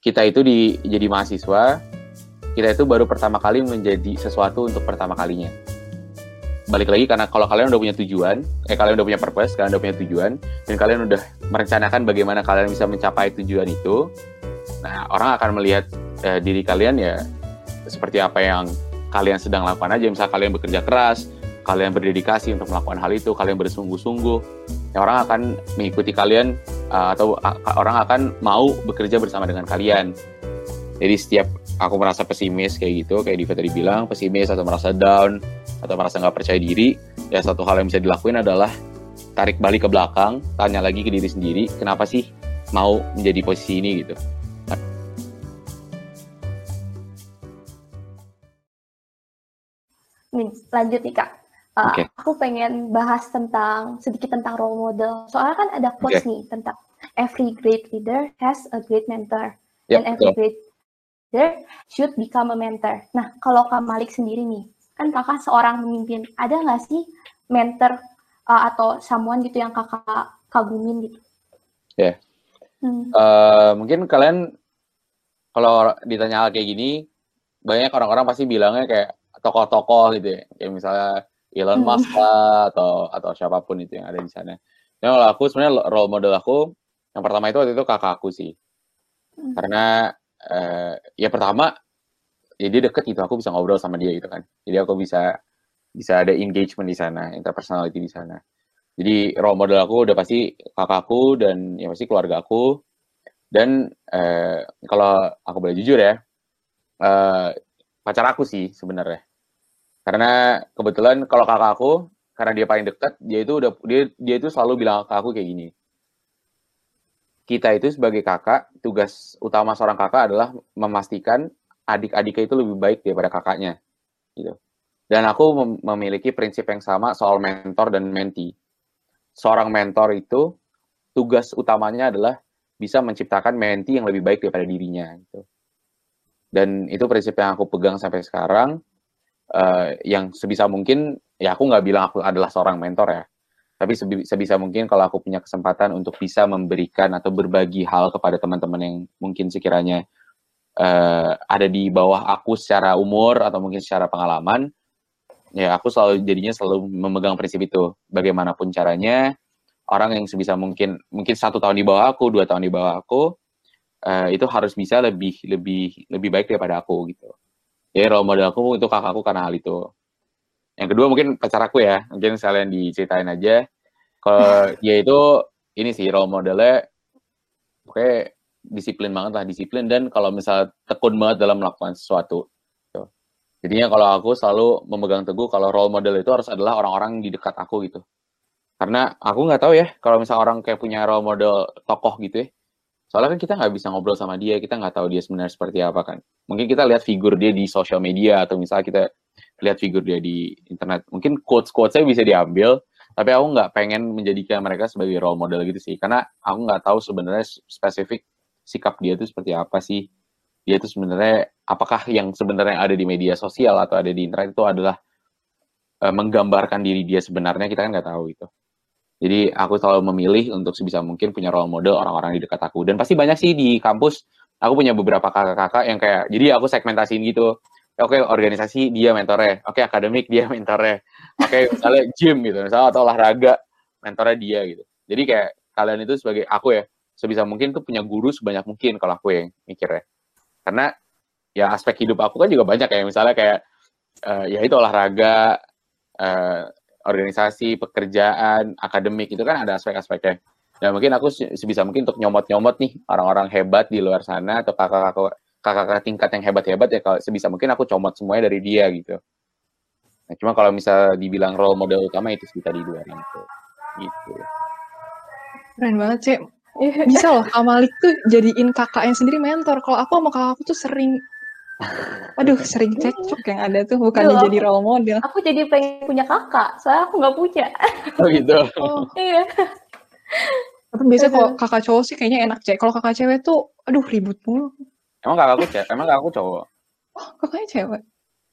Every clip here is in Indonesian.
kita itu di jadi mahasiswa, kita itu baru pertama kali menjadi sesuatu untuk pertama kalinya. Balik lagi karena kalau kalian udah punya tujuan, eh kalian udah punya purpose, kalian udah punya tujuan, dan kalian udah merencanakan bagaimana kalian bisa mencapai tujuan itu, nah orang akan melihat eh, diri kalian ya seperti apa yang kalian sedang lakukan aja. Misal kalian bekerja keras, kalian berdedikasi untuk melakukan hal itu, kalian bersungguh-sungguh, ya orang akan mengikuti kalian uh, atau uh, orang akan mau bekerja bersama dengan kalian. Jadi setiap aku merasa pesimis kayak gitu, kayak Diva tadi bilang, pesimis atau merasa down atau merasa nggak percaya diri, ya satu hal yang bisa dilakuin adalah tarik balik ke belakang, tanya lagi ke diri sendiri, kenapa sih mau menjadi posisi ini gitu. Lanjut nih kak. Uh, okay. Aku pengen bahas tentang sedikit tentang role model. Soalnya kan ada quotes okay. nih tentang every great leader has a great mentor, yep, and every great leader should become a mentor. Nah, kalau Kak Malik sendiri nih, kan kakak seorang pemimpin, ada nggak sih mentor uh, atau someone gitu yang kakak kagumin gitu? Ya, yeah. hmm. uh, mungkin kalian kalau ditanya hal kayak gini, banyak orang-orang pasti bilangnya kayak tokoh-tokoh gitu ya kayak misalnya Elon. Musk lah atau atau siapa pun itu yang ada di sana. Nah, kalau aku sebenarnya role model aku yang pertama itu waktu itu kakak aku sih. Hmm. Karena uh, ya pertama ya dia deket gitu aku bisa ngobrol sama dia gitu kan. Jadi aku bisa bisa ada engagement di sana, interpersonality di sana. Jadi role model aku udah pasti kakakku dan ya pasti keluarga aku. Dan uh, kalau aku boleh jujur ya, uh, pacar aku sih sebenarnya karena kebetulan kalau kakak aku, karena dia paling dekat, dia itu udah dia dia itu selalu bilang ke aku kayak gini. Kita itu sebagai kakak, tugas utama seorang kakak adalah memastikan adik-adiknya itu lebih baik daripada kakaknya. Gitu. Dan aku mem memiliki prinsip yang sama soal mentor dan mentee. Seorang mentor itu tugas utamanya adalah bisa menciptakan mentee yang lebih baik daripada dirinya gitu. Dan itu prinsip yang aku pegang sampai sekarang uh, yang sebisa mungkin ya aku nggak bilang aku adalah seorang mentor ya. Tapi sebisa mungkin kalau aku punya kesempatan untuk bisa memberikan atau berbagi hal kepada teman-teman yang mungkin sekiranya uh, ada di bawah aku secara umur atau mungkin secara pengalaman ya aku selalu jadinya selalu memegang prinsip itu. Bagaimanapun caranya orang yang sebisa mungkin mungkin satu tahun di bawah aku dua tahun di bawah aku uh, itu harus bisa lebih lebih lebih baik daripada aku gitu ya role model aku itu kakakku karena hal itu yang kedua mungkin pacar aku ya mungkin sekalian diceritain aja. Kalau dia itu ini sih role modelnya oke disiplin banget lah disiplin. Dan kalau misal tekun banget dalam melakukan sesuatu gitu. jadinya kalau aku selalu memegang teguh kalau role model itu harus adalah orang-orang di dekat aku gitu. Karena aku nggak tahu ya kalau misal orang kayak punya role model tokoh gitu ya Soalnya kan kita nggak bisa ngobrol sama dia, kita nggak tahu dia sebenarnya seperti apa kan. Mungkin kita lihat figur dia di sosial media atau misalnya kita lihat figur dia di internet. Mungkin quotes-quotesnya bisa diambil, tapi aku nggak pengen menjadikan mereka sebagai role model gitu sih. Karena aku nggak tahu sebenarnya spesifik sikap dia itu seperti apa sih. Dia itu sebenarnya apakah yang sebenarnya ada di media sosial atau ada di internet itu adalah uh, menggambarkan diri dia sebenarnya kita kan nggak tahu itu. Jadi aku selalu memilih untuk sebisa mungkin punya role model orang-orang di dekat aku. Dan pasti banyak sih di kampus, aku punya beberapa kakak-kakak yang kayak, jadi aku segmentasiin gitu. Oke, okay, organisasi dia mentornya. Oke, okay, akademik dia mentornya. Oke, okay, misalnya gym gitu, misalnya atau olahraga, mentornya dia gitu. Jadi kayak kalian itu sebagai aku ya, sebisa mungkin tuh punya guru sebanyak mungkin kalau aku yang mikirnya. Karena ya aspek hidup aku kan juga banyak ya, misalnya kayak uh, ya itu olahraga, uh, organisasi, pekerjaan, akademik itu kan ada aspek-aspeknya. Ya mungkin aku sebisa mungkin untuk nyomot-nyomot nih orang-orang hebat di luar sana atau kakak-kakak kakak-kakak tingkat yang hebat-hebat ya kalau sebisa mungkin aku comot semuanya dari dia gitu. Nah, cuma kalau misal dibilang role model utama itu sekitar di luar itu. Gitu. Keren banget, sih. Bisa loh, Kamalik tuh jadiin kakaknya sendiri mentor. Kalau aku sama kakakku tuh sering Aduh, sering cekcok yang ada tuh bukan Duh, jadi role model. Aku jadi pengen punya kakak, soalnya aku nggak punya. Oh gitu. oh, iya. Tapi biasanya kalau kakak cowok sih kayaknya enak cek. Kalau kakak cewek tuh, aduh ribut mulu. Emang kakakku cewek? Emang kakakku cowok? Oh, kakaknya cewek.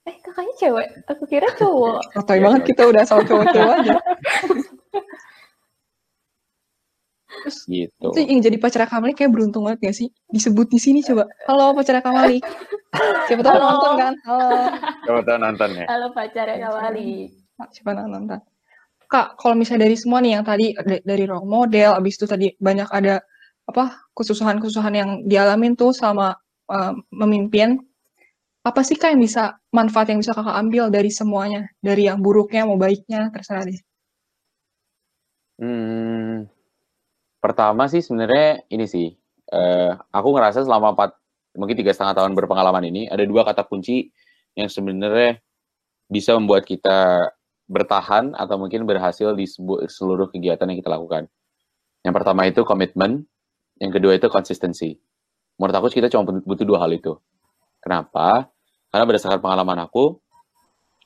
Eh, kakaknya cewek? Aku kira cowok. Sotoy banget kita udah sama cowok-cowok aja. Terus gitu. Itu yang jadi pacar Kamali kayak beruntung banget gak sih? Disebut di sini coba. Halo pacar Kamali. Siapa tahu nonton kan? Halo. Siapa tahu nonton ya. Halo pacar Kamali. Siapa tahu nonton. Kak, kalau misalnya dari semua nih yang tadi dari role model, abis itu tadi banyak ada apa kesusahan-kesusahan yang dialamin tuh sama uh, memimpin. Apa sih kak yang bisa manfaat yang bisa kakak ambil dari semuanya, dari yang buruknya mau baiknya terserah deh. Hmm, pertama sih sebenarnya ini sih, uh, aku ngerasa selama empat mungkin tiga setengah tahun berpengalaman ini ada dua kata kunci yang sebenarnya bisa membuat kita bertahan atau mungkin berhasil di seluruh kegiatan yang kita lakukan. Yang pertama itu komitmen, yang kedua itu konsistensi. Menurut aku kita cuma butuh dua hal itu. Kenapa? Karena berdasarkan pengalaman aku,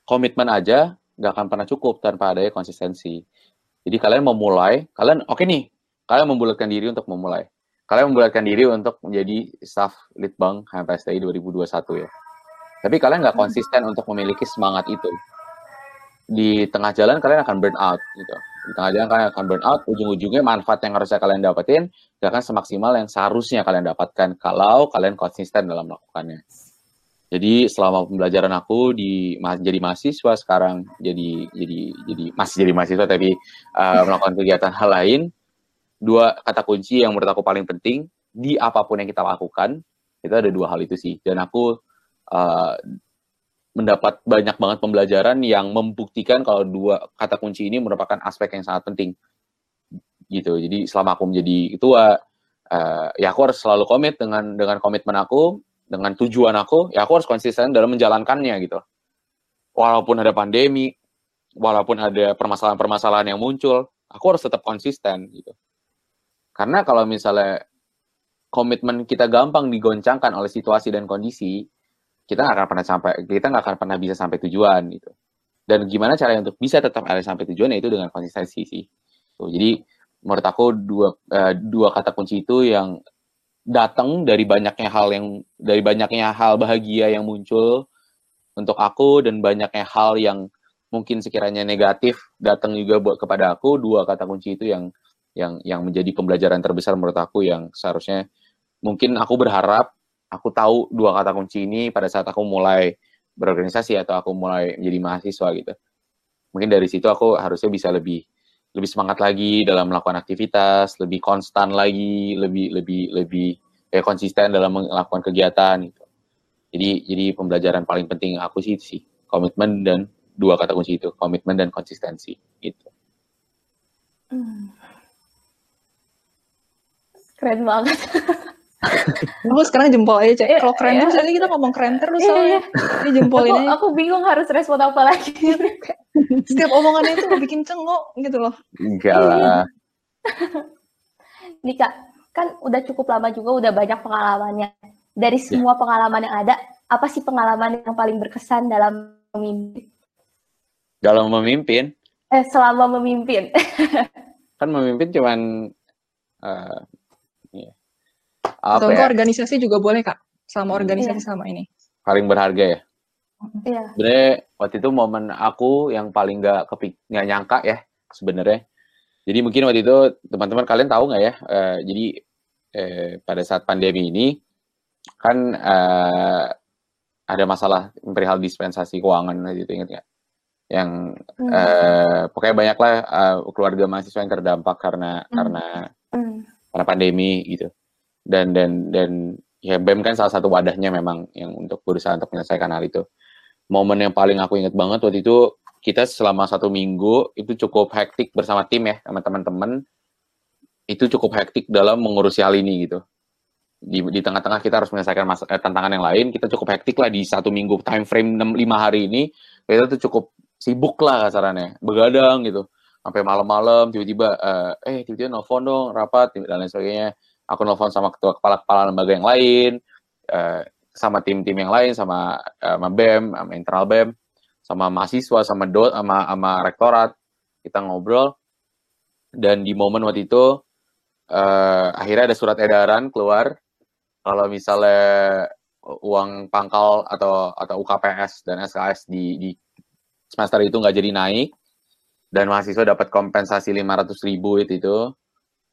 komitmen aja nggak akan pernah cukup tanpa adanya konsistensi. Jadi kalian mau mulai, kalian oke okay nih, kalian membulatkan diri untuk memulai. Kalian membulatkan diri untuk menjadi staff lead bank HMPSTI 2021 ya. Tapi kalian nggak konsisten untuk memiliki semangat itu. Di tengah jalan kalian akan burn out gitu. Di tengah jalan kalian akan burn out, ujung-ujungnya manfaat yang harusnya kalian dapetin gak akan semaksimal yang seharusnya kalian dapatkan kalau kalian konsisten dalam melakukannya. Jadi selama pembelajaran aku di jadi mahasiswa sekarang jadi jadi jadi masih jadi mahasiswa tapi uh, melakukan kegiatan hal lain dua kata kunci yang menurut aku paling penting di apa pun yang kita lakukan itu ada dua hal itu sih dan aku uh, mendapat banyak banget pembelajaran yang membuktikan kalau dua kata kunci ini merupakan aspek yang sangat penting gitu jadi selama aku menjadi ketua uh, ya aku harus selalu komit dengan dengan komitmen aku dengan tujuan aku, ya aku harus konsisten dalam menjalankannya gitu. Walaupun ada pandemi, walaupun ada permasalahan-permasalahan yang muncul, aku harus tetap konsisten gitu. Karena kalau misalnya komitmen kita gampang digoncangkan oleh situasi dan kondisi, kita nggak akan pernah sampai, kita nggak akan pernah bisa sampai tujuan gitu. Dan gimana caranya untuk bisa tetap ada sampai tujuan itu dengan konsistensi sih. Tuh, jadi menurut aku dua uh, dua kata kunci itu yang datang dari banyaknya hal yang dari banyaknya hal bahagia yang muncul untuk aku dan banyaknya hal yang mungkin sekiranya negatif datang juga buat kepada aku dua kata kunci itu yang yang yang menjadi pembelajaran terbesar menurut aku yang seharusnya mungkin aku berharap aku tahu dua kata kunci ini pada saat aku mulai berorganisasi atau aku mulai menjadi mahasiswa gitu mungkin dari situ aku harusnya bisa lebih lebih semangat lagi dalam melakukan aktivitas, lebih konstan lagi, lebih lebih lebih ya konsisten dalam melakukan kegiatan gitu. Jadi jadi pembelajaran paling penting aku sih sih komitmen dan dua kata kunci itu komitmen dan konsistensi gitu. Hmm. Keren banget. aku sekarang jempol aja, Cek. Iya, Kalau keren iya. terus kita ngomong keren terus iya, soalnya. Ini jempolin aku, Aku bingung harus respon apa lagi. Setiap omongannya itu bikin cengok gitu loh. Enggak lah. Nih Kak, kan udah cukup lama juga, udah banyak pengalamannya. Dari semua ya. pengalaman yang ada, apa sih pengalaman yang paling berkesan dalam memimpin? Dalam memimpin? Eh, selama memimpin. kan memimpin cuman uh, atau ya? organisasi juga boleh kak, sama organisasi iya. sama ini. Paling berharga ya. Iya. Sebenarnya waktu itu momen aku yang paling nggak kepik nggak nyangka ya sebenarnya. Jadi mungkin waktu itu teman-teman kalian tahu nggak ya? Uh, jadi uh, pada saat pandemi ini kan uh, ada masalah perihal dispensasi keuangan gitu ingat nggak? Yang hmm. uh, pokoknya banyaklah uh, keluarga mahasiswa yang terdampak karena hmm. karena hmm. karena pandemi gitu dan dan dan ya BEM kan salah satu wadahnya memang yang untuk berusaha untuk menyelesaikan hal itu. Momen yang paling aku ingat banget waktu itu kita selama satu minggu itu cukup hektik bersama tim ya sama teman-teman itu cukup hektik dalam mengurusi hal ini gitu. Di, di tengah-tengah kita harus menyelesaikan mas, eh, tantangan yang lain, kita cukup hektik lah di satu minggu time frame 6, 5 hari ini, kita tuh cukup sibuk lah kasarannya, begadang gitu, sampai malam-malam tiba-tiba uh, eh tiba-tiba nelfon dong rapat dan lain sebagainya aku nelfon sama ketua kepala-kepala lembaga yang lain, uh, sama tim-tim yang lain, sama, uh, sama BEM, sama internal BEM, sama mahasiswa, sama dot, sama, sama rektorat, kita ngobrol. Dan di momen waktu itu, uh, akhirnya ada surat edaran keluar, kalau misalnya uang pangkal atau atau UKPS dan SKS di, di semester itu nggak jadi naik, dan mahasiswa dapat kompensasi 500 ribu itu, itu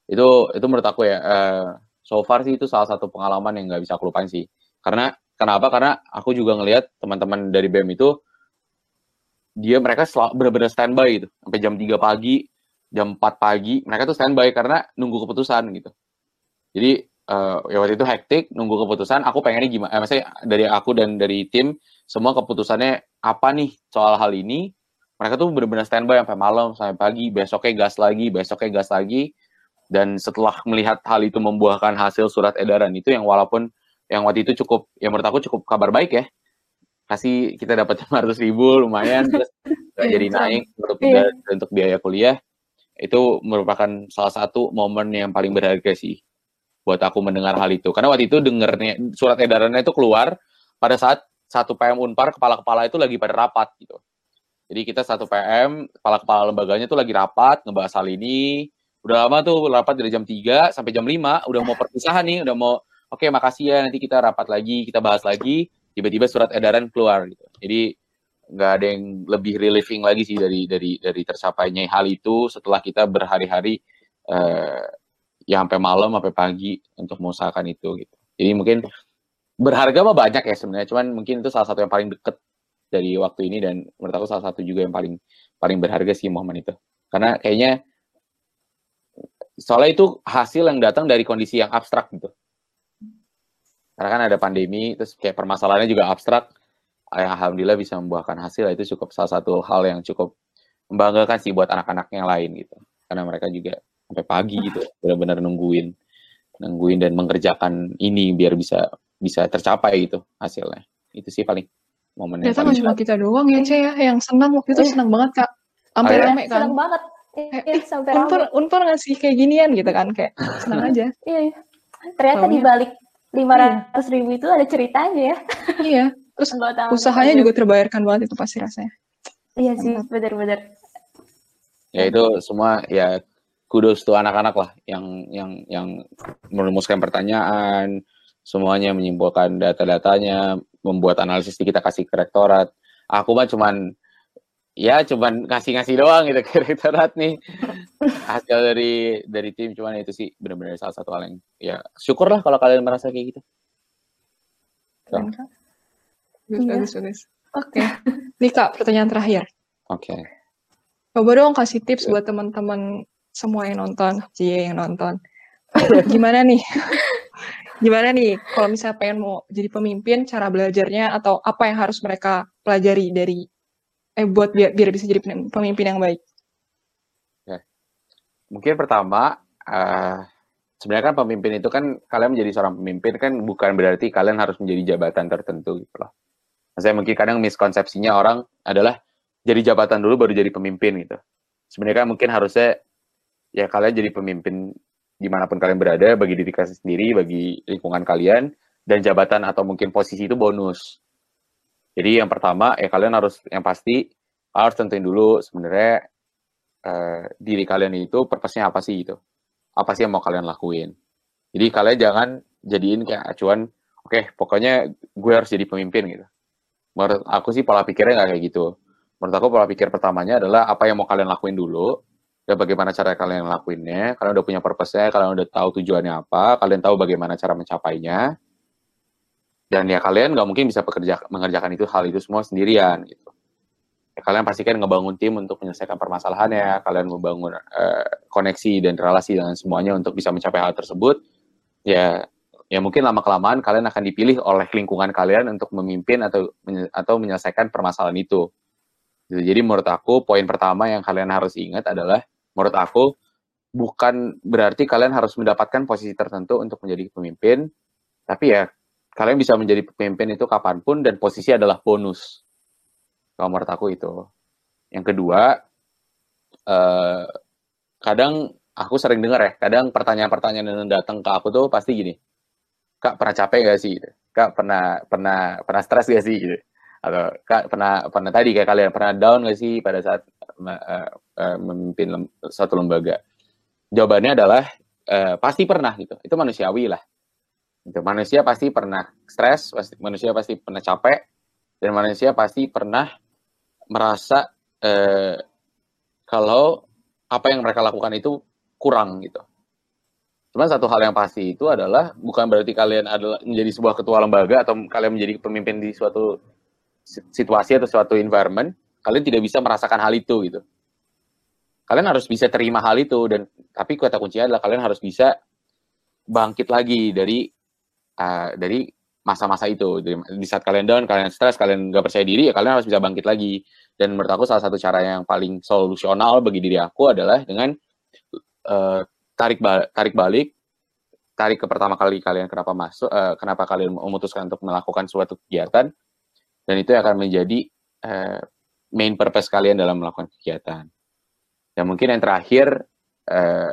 Itu itu menurut aku ya uh, so far sih itu salah satu pengalaman yang nggak bisa aku lupain sih. Karena kenapa? Karena aku juga ngelihat teman-teman dari BEM itu dia mereka benar-benar standby gitu sampai jam 3 pagi, jam 4 pagi mereka tuh standby karena nunggu keputusan gitu. Jadi uh, ya waktu itu hektik nunggu keputusan. Aku pengennya gimana? Eh, maksudnya dari aku dan dari tim semua keputusannya apa nih soal hal ini mereka tuh benar-benar standby sampai malam sampai pagi besoknya gas lagi besoknya gas lagi dan setelah melihat hal itu membuahkan hasil surat edaran itu yang walaupun yang waktu itu cukup yang menurut aku cukup kabar baik ya. Kasih kita dapat 500 ribu lumayan terus jadi naik untuk iya. untuk biaya kuliah. Itu merupakan salah satu momen yang paling berharga sih buat aku mendengar hal itu. Karena waktu itu dengernya surat edarannya itu keluar pada saat satu PM Unpar kepala-kepala itu lagi pada rapat gitu. Jadi kita satu PM, kepala-kepala lembaganya tuh lagi rapat, ngebahas hal ini. Udah lama tuh rapat dari jam 3 sampai jam 5, udah mau perpisahan nih, udah mau, oke okay, makasih ya, nanti kita rapat lagi, kita bahas lagi. Tiba-tiba surat edaran keluar gitu. Jadi nggak ada yang lebih relieving lagi sih dari dari dari tercapainya hal itu setelah kita berhari-hari uh, ya sampai malam sampai pagi untuk mengusahakan itu gitu. Jadi mungkin berharga mah banyak ya sebenarnya, cuman mungkin itu salah satu yang paling deket dari waktu ini dan menurut aku salah satu juga yang paling paling berharga sih momen itu karena kayaknya soalnya itu hasil yang datang dari kondisi yang abstrak gitu karena kan ada pandemi terus kayak permasalahannya juga abstrak yang alhamdulillah bisa membuahkan hasil itu cukup salah satu hal yang cukup membanggakan sih buat anak-anak yang lain gitu karena mereka juga sampai pagi gitu benar-benar nungguin nungguin dan mengerjakan ini biar bisa bisa tercapai gitu hasilnya itu sih paling momen yang Ternyata cuma kita doang ya, Cek ya, yang senang waktu itu iya. senang banget, Kak. Sampai oh, rame kan. Senang banget. Iya, eh, sampai unpar, rame. Unpar ngasih kayak ginian gitu kan, kayak senang aja. Iya, iya. Ternyata di balik lima ratus ribu itu ada ceritanya ya. iya. Terus usahanya juga terbayarkan banget itu pasti rasanya. Iya sih, benar-benar. Ya itu semua ya kudos tuh anak-anak lah yang yang yang merumuskan pertanyaan, semuanya menyimpulkan data-datanya, membuat analisis kita kasih ke rektorat. Aku mah cuman ya cuman ngasih-ngasih doang gitu ke rektorat nih hasil dari dari tim cuman itu sih benar-benar salah satu hal yang ya syukurlah kalau kalian merasa kayak gitu. So. Iya. Oke. Nih Kak, pertanyaan terakhir. Oke. Okay. Coba dong kasih tips buat teman-teman semua yang nonton, Cie yang nonton. Gimana nih gimana nih kalau misalnya pengen mau jadi pemimpin cara belajarnya atau apa yang harus mereka pelajari dari eh buat biar, biar bisa jadi pemimpin yang baik ya. mungkin pertama uh, sebenarnya kan pemimpin itu kan kalian menjadi seorang pemimpin kan bukan berarti kalian harus menjadi jabatan tertentu gitu loh saya mungkin kadang miskonsepsinya orang adalah jadi jabatan dulu baru jadi pemimpin gitu sebenarnya kan mungkin harusnya ya kalian jadi pemimpin di mana pun kalian berada, bagi diri kalian sendiri, bagi lingkungan kalian, dan jabatan atau mungkin posisi itu bonus. Jadi yang pertama, ya kalian harus yang pasti harus tentuin dulu sebenarnya eh, diri kalian itu purpose-nya apa sih itu, apa sih yang mau kalian lakuin. Jadi kalian jangan jadiin kayak acuan, oke okay, pokoknya gue harus jadi pemimpin gitu. Menurut aku sih pola pikirnya nggak kayak gitu. Menurut aku pola pikir pertamanya adalah apa yang mau kalian lakuin dulu, ya bagaimana cara kalian lakuinnya, kalian udah punya purpose-nya, kalian udah tahu tujuannya apa, kalian tahu bagaimana cara mencapainya, dan ya kalian nggak mungkin bisa bekerja mengerjakan itu hal itu semua sendirian gitu. Ya, kalian pasti kan ngebangun tim untuk menyelesaikan permasalahannya, kalian membangun uh, koneksi dan relasi dengan semuanya untuk bisa mencapai hal tersebut. Ya, ya mungkin lama kelamaan kalian akan dipilih oleh lingkungan kalian untuk memimpin atau atau menyelesaikan permasalahan itu. Jadi menurut aku poin pertama yang kalian harus ingat adalah menurut aku bukan berarti kalian harus mendapatkan posisi tertentu untuk menjadi pemimpin, tapi ya kalian bisa menjadi pemimpin itu kapan pun dan posisi adalah bonus. Kalau menurut aku itu. Yang kedua, eh, kadang aku sering dengar ya, kadang pertanyaan-pertanyaan yang datang ke aku tuh pasti gini, kak pernah capek gak sih? Kak pernah pernah pernah stres gak sih? Gitu. Atau kak pernah pernah tadi kayak kalian pernah down gak sih pada saat uh, uh, memimpin lem satu lembaga? Jawabannya adalah uh, pasti pernah gitu. Itu manusiawi lah. Itu manusia pasti pernah stres, pasti manusia pasti pernah capek, dan manusia pasti pernah merasa uh, kalau apa yang mereka lakukan itu kurang gitu. Cuma satu hal yang pasti itu adalah bukan berarti kalian adalah menjadi sebuah ketua lembaga atau kalian menjadi pemimpin di suatu situasi atau suatu environment, kalian tidak bisa merasakan hal itu gitu. Kalian harus bisa terima hal itu dan tapi kata kuncinya adalah kalian harus bisa bangkit lagi dari uh, dari masa-masa itu. Di saat kalian down, kalian stres, kalian nggak percaya diri, ya kalian harus bisa bangkit lagi. Dan menurut aku salah satu cara yang paling solusional bagi diri aku adalah dengan uh, tarik balik, tarik balik, tarik ke pertama kali kalian kenapa masuk, uh, kenapa kalian memutuskan untuk melakukan suatu kegiatan, dan itu akan menjadi uh, main purpose kalian dalam melakukan kegiatan. Dan mungkin yang terakhir, uh,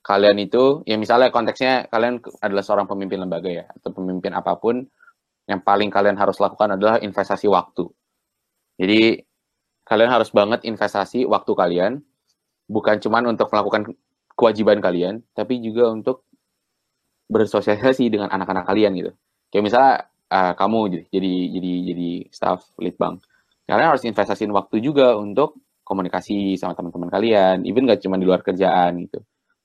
kalian itu, ya misalnya konteksnya kalian adalah seorang pemimpin lembaga ya, atau pemimpin apa pun, yang paling kalian harus lakukan adalah investasi waktu. Jadi kalian harus banget investasi waktu kalian, bukan cuma untuk melakukan kewajiban kalian, tapi juga untuk bersosialisasi dengan anak-anak kalian gitu. Kayak misalnya uh, kamu jadi jadi jadi staff lead bank, kalian harus investasiin waktu juga untuk komunikasi sama teman-teman kalian, even gak cuma di luar kerjaan gitu.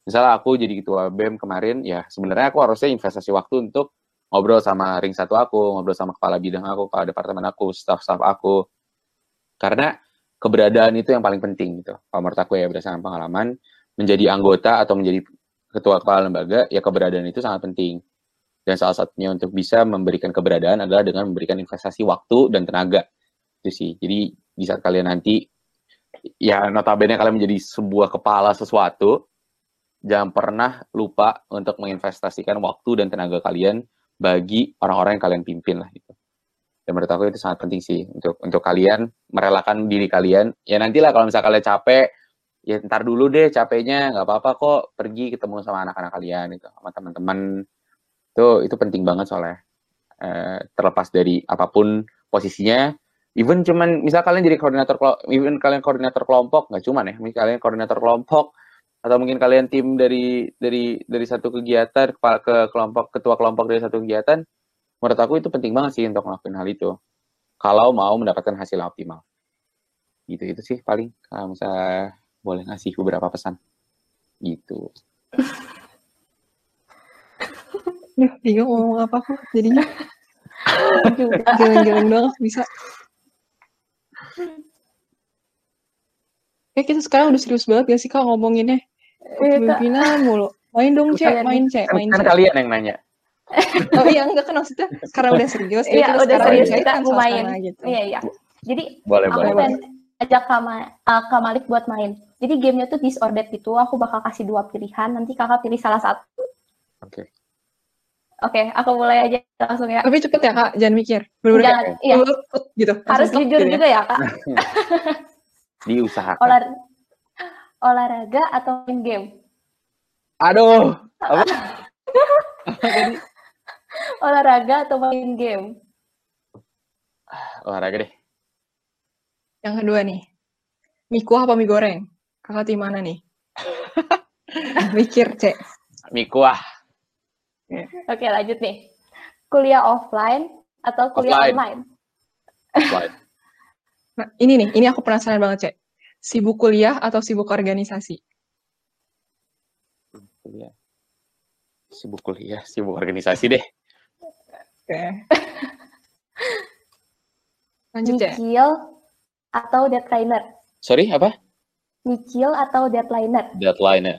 Misalnya aku jadi ketua BEM kemarin, ya sebenarnya aku harusnya investasi waktu untuk ngobrol sama ring satu aku, ngobrol sama kepala bidang aku, kepala departemen aku, staff-staff aku. Karena keberadaan itu yang paling penting gitu. Kalau menurut aku ya berdasarkan pengalaman, menjadi anggota atau menjadi ketua kepala lembaga, ya keberadaan itu sangat penting. Dan salah satunya untuk bisa memberikan keberadaan adalah dengan memberikan investasi waktu dan tenaga. Itu sih. Jadi di saat kalian nanti, ya notabene kalian menjadi sebuah kepala sesuatu, jangan pernah lupa untuk menginvestasikan waktu dan tenaga kalian bagi orang-orang yang kalian pimpin lah gitu. Dan menurut aku itu sangat penting sih untuk untuk kalian merelakan diri kalian. Ya nantilah kalau misalnya kalian capek, ya ntar dulu deh capeknya nggak apa-apa kok pergi ketemu sama anak-anak kalian itu sama teman-teman itu itu penting banget soalnya eh, terlepas dari apa pun posisinya even cuman misal kalian jadi koordinator even kalian koordinator kelompok nggak cuman ya misal kalian koordinator kelompok atau mungkin kalian tim dari dari dari satu kegiatan ke kelompok ketua kelompok dari satu kegiatan menurut aku itu penting banget sih untuk melakukan hal itu. Kalau mau mendapatkan hasil optimal. Gitu itu sih paling. Kalau misalnya boleh ngasih beberapa pesan. Gitu. Ya bingung ngomong apa kok jadinya. Jalan-jalan doang bisa. Ya kita sekarang udah serius banget ya sih kak ngomonginnya pimpinan mulu main dong cek main cek main kan kalian yang nanya oh iya enggak kan maksudnya karena udah serius iya udah serius kita mau main gitu. iya iya jadi boleh boleh, boleh. ajak Kama, uh, Kamalik buat main jadi gamenya tuh disordered gitu. Aku bakal kasih dua pilihan. Nanti kakak pilih salah satu. Oke. Okay. Oke, okay, aku mulai aja langsung ya. Tapi cepet ya kak, jangan mikir. Bener-bener jangan, iya. gitu. Harus jujur gitu juga ya, kak. Diusahakan. Olah, olahraga atau main game? Aduh. Apa? olahraga atau main game? Olahraga deh. Yang kedua nih, mie kuah apa mie goreng? Kakak tim mana nih? Mikir, Cek. Mie kuah. Oke, lanjut nih. Kuliah offline atau kuliah offline. online? Offline. Nah, ini nih, ini aku penasaran banget, Cek. Sibuk kuliah atau sibuk organisasi? Kuliah. Sibuk kuliah, sibuk organisasi deh. Oke. Lanjut, Cek. Nyicil atau deadliner? Sorry, apa? Nyicil atau deadliner? Deadliner.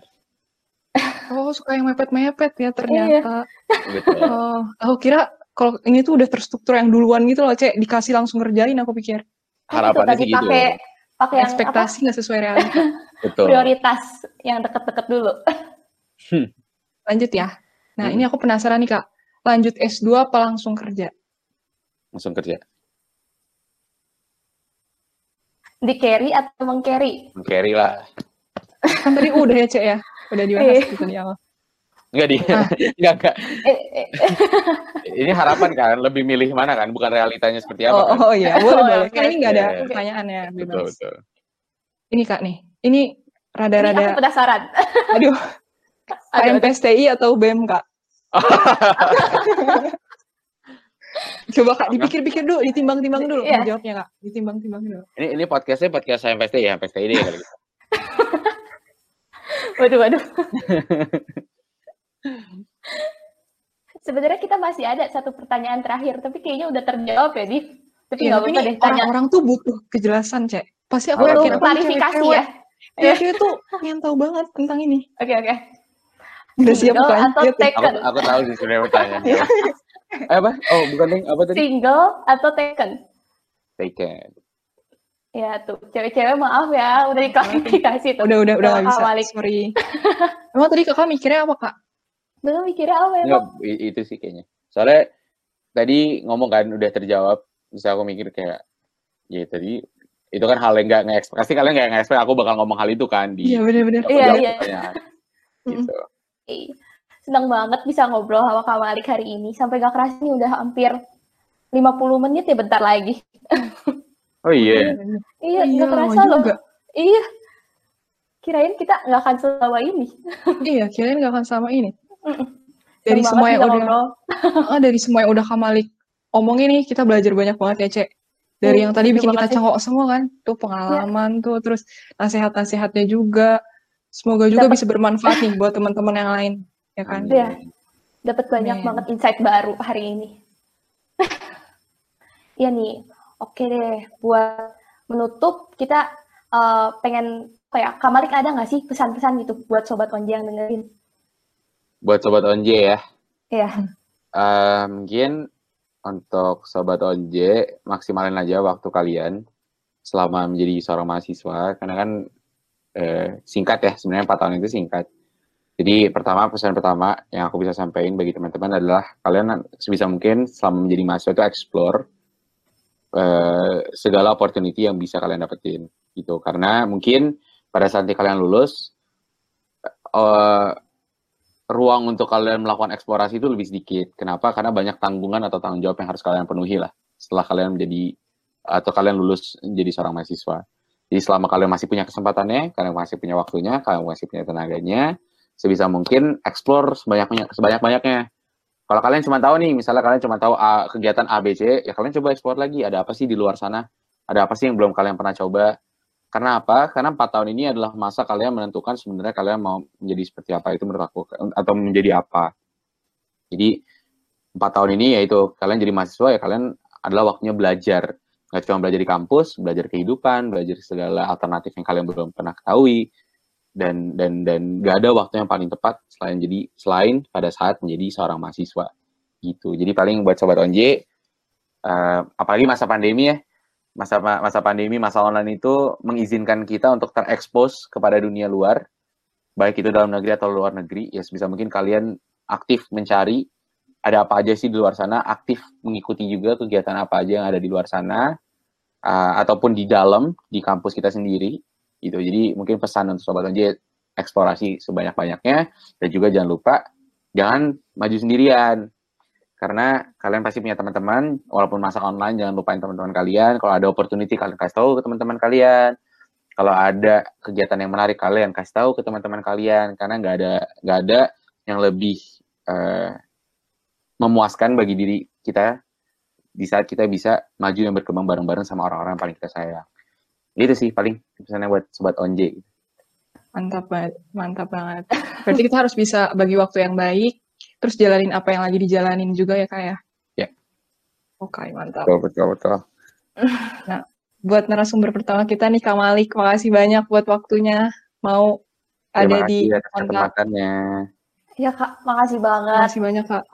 Oh, suka yang mepet-mepet ya ternyata. Iya. Oh, aku kira kalau ini tuh udah terstruktur yang duluan gitu loh, Cek, dikasih langsung ngerjain aku pikir. Harapannya sih gitu. Pakai pakai ekspektasi nggak sesuai realita. Betul. Prioritas yang deket-deket dulu. Hmm. Lanjut ya. Nah, hmm. ini aku penasaran nih, Kak. Lanjut S2 apa langsung kerja? Langsung kerja. Di carry atau meng-carry? Meng-carry lah. Kan tadi udah ya, Cek ya? Udah dibahas iya. gitu di awal. Enggak di, ah. enggak, enggak. Eh, eh. Ini harapan kan, lebih milih mana kan, bukan realitanya seperti apa. Oh, kan? oh iya, boleh, oh, boleh. Kan ini enggak ada yeah. pertanyaan ya, bebas. Betul, betul. Ini Kak nih, ini rada-rada. Ini aku penasaran. Aduh, KMPSTI atau BEM Kak? Coba kak dipikir-pikir dulu, ditimbang-timbang dulu yeah. jawabnya kak, ditimbang-timbang dulu. Ini ini podcastnya podcast saya ya, PSTI deh kali. waduh waduh. Sebenarnya kita masih ada satu pertanyaan terakhir, tapi kayaknya udah terjawab ya, Di. Tapi iya, nggak apa-apa deh. Tanya. Orang-orang tuh butuh kejelasan, Cek. Pasti aku oh, yakin klarifikasi ya. Iya, cewek tuh pengen tahu banget tentang ini. Oke, okay, oke. Okay. Udah siap kan? Atau taken? Aku, aku tahu sih sebenarnya pertanyaannya. eh, apa? Oh, bukan apa tadi? Single atau taken? Taken. Ya tuh, cewek-cewek maaf ya, udah diklarifikasi tuh. Udah, udah, udah gak bisa. Sorry. Emang tadi kakak mikirnya apa, Kak? Belum mikirnya apa ya, Enggak, itu sih kayaknya. Soalnya tadi ngomong kan udah terjawab, bisa aku mikir kayak, ya tadi itu kan hal yang nggak nge pasti kalian nggak nge aku bakal ngomong hal itu kan di iya benar-benar iya iya. gitu. Senang banget bisa ngobrol sama Kak Malik hari ini. Sampai gak keras nih udah hampir 50 menit ya bentar lagi. Oh iya. Iya nggak kerasa loh. iya kirain kita nggak akan selama ini. Iya kirain nggak akan sama ini dari semua yang udah ah, dari semua yang udah Kak Malik omongin nih kita belajar banyak banget ya cek. Dari yang tadi bikin kita cengok semua kan tuh pengalaman ya. tuh terus nasihat-nasihatnya juga. Semoga juga bisa bermanfaat nih buat teman-teman yang lain ya kan? Ya dapat banyak banget insight baru hari ini. Iya nih oke deh buat menutup kita uh, pengen kayak Kamalik ada nggak sih pesan-pesan gitu buat sobat onje yang dengerin buat sobat onje ya. Iya. Uh, mungkin untuk sobat onje maksimalin aja waktu kalian selama menjadi seorang mahasiswa. Karena kan eh, singkat ya sebenarnya empat tahun itu singkat. Jadi pertama pesan pertama yang aku bisa sampaikan bagi teman-teman adalah kalian sebisa mungkin selama menjadi mahasiswa itu explore eh, segala opportunity yang bisa kalian dapetin gitu. Karena mungkin pada saat kalian lulus eh, ruang untuk kalian melakukan eksplorasi itu lebih sedikit. Kenapa? Karena banyak tanggungan atau tanggung jawab yang harus kalian penuhi lah setelah kalian menjadi atau kalian lulus menjadi seorang mahasiswa. Jadi selama kalian masih punya kesempatannya, kalian masih punya waktunya, kalian masih punya tenaganya, sebisa mungkin explore sebanyak sebanyak banyaknya. Kalau kalian cuma tahu nih, misalnya kalian cuma tahu A, kegiatan A, B, C, ya kalian coba explore lagi. Ada apa sih di luar sana? Ada apa sih yang belum kalian pernah coba? Karena apa? Karena empat tahun ini adalah masa kalian menentukan sebenarnya kalian mau menjadi seperti apa itu menurut aku atau menjadi apa. Jadi empat tahun ini yaitu kalian jadi mahasiswa ya kalian adalah waktunya belajar. Nggak cuma belajar di kampus, belajar kehidupan, belajar segala alternatif yang kalian belum pernah ketahui dan dan dan gak ada waktu yang paling tepat selain jadi selain pada saat menjadi seorang mahasiswa gitu. Jadi paling buat sobat onje, uh, apalagi masa pandemi ya, masa masa pandemi, masa online itu mengizinkan kita untuk terekspos kepada dunia luar, baik itu dalam negeri atau luar negeri. Ya sebisa mungkin kalian aktif mencari ada apa aja sih di luar sana, aktif mengikuti juga kegiatan apa aja yang ada di luar sana, uh, ataupun di dalam di kampus kita sendiri. Gitu. Jadi mungkin pesan untuk sobat aja eksplorasi sebanyak-banyaknya dan juga jangan lupa jangan maju sendirian karena kalian pasti punya teman-teman walaupun masa online jangan lupain teman-teman kalian. Kalau ada opportunity kalian kasih tahu ke teman-teman kalian. Kalau ada kegiatan yang menarik kalian kasih tahu ke teman-teman kalian. Karena nggak ada nggak ada yang lebih uh, memuaskan bagi diri kita di saat kita bisa maju dan berkembang bareng-bareng sama orang-orang yang paling kita sayang. Itu sih paling pesannya buat sobat onje. Mantap banget mantap banget. Berarti kita harus bisa bagi waktu yang baik terus jalanin apa yang lagi dijalanin juga ya kak ya? Ya. Oke, okay, mantap. Betul, betul, betul. Nah, buat narasumber pertama kita nih Kak Malik, makasih banyak buat waktunya mau Terima ada di kesempatannya. Ya Kak, makasih banget. Makasih banyak Kak.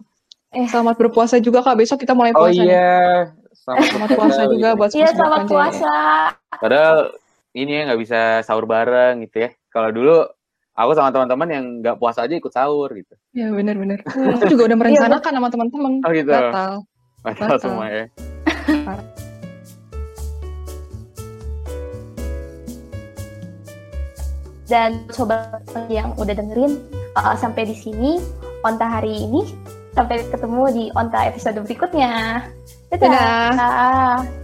Eh, selamat berpuasa juga Kak. Besok kita mulai oh puasa. Oh iya. Selamat, selamat puasa juga buat Iya, selamat puasa. Padahal ini ya nggak bisa sahur bareng gitu ya. Kalau dulu aku sama teman-teman yang nggak puasa aja ikut sahur gitu. Ya benar-benar. aku juga udah merencanakan sama teman-teman. Oh gitu. Batal. Batal, Batal. semua ya. Dan sobat yang udah dengerin uh, sampai di sini Onta hari ini sampai ketemu di Onta episode berikutnya. Dadah. Dadah.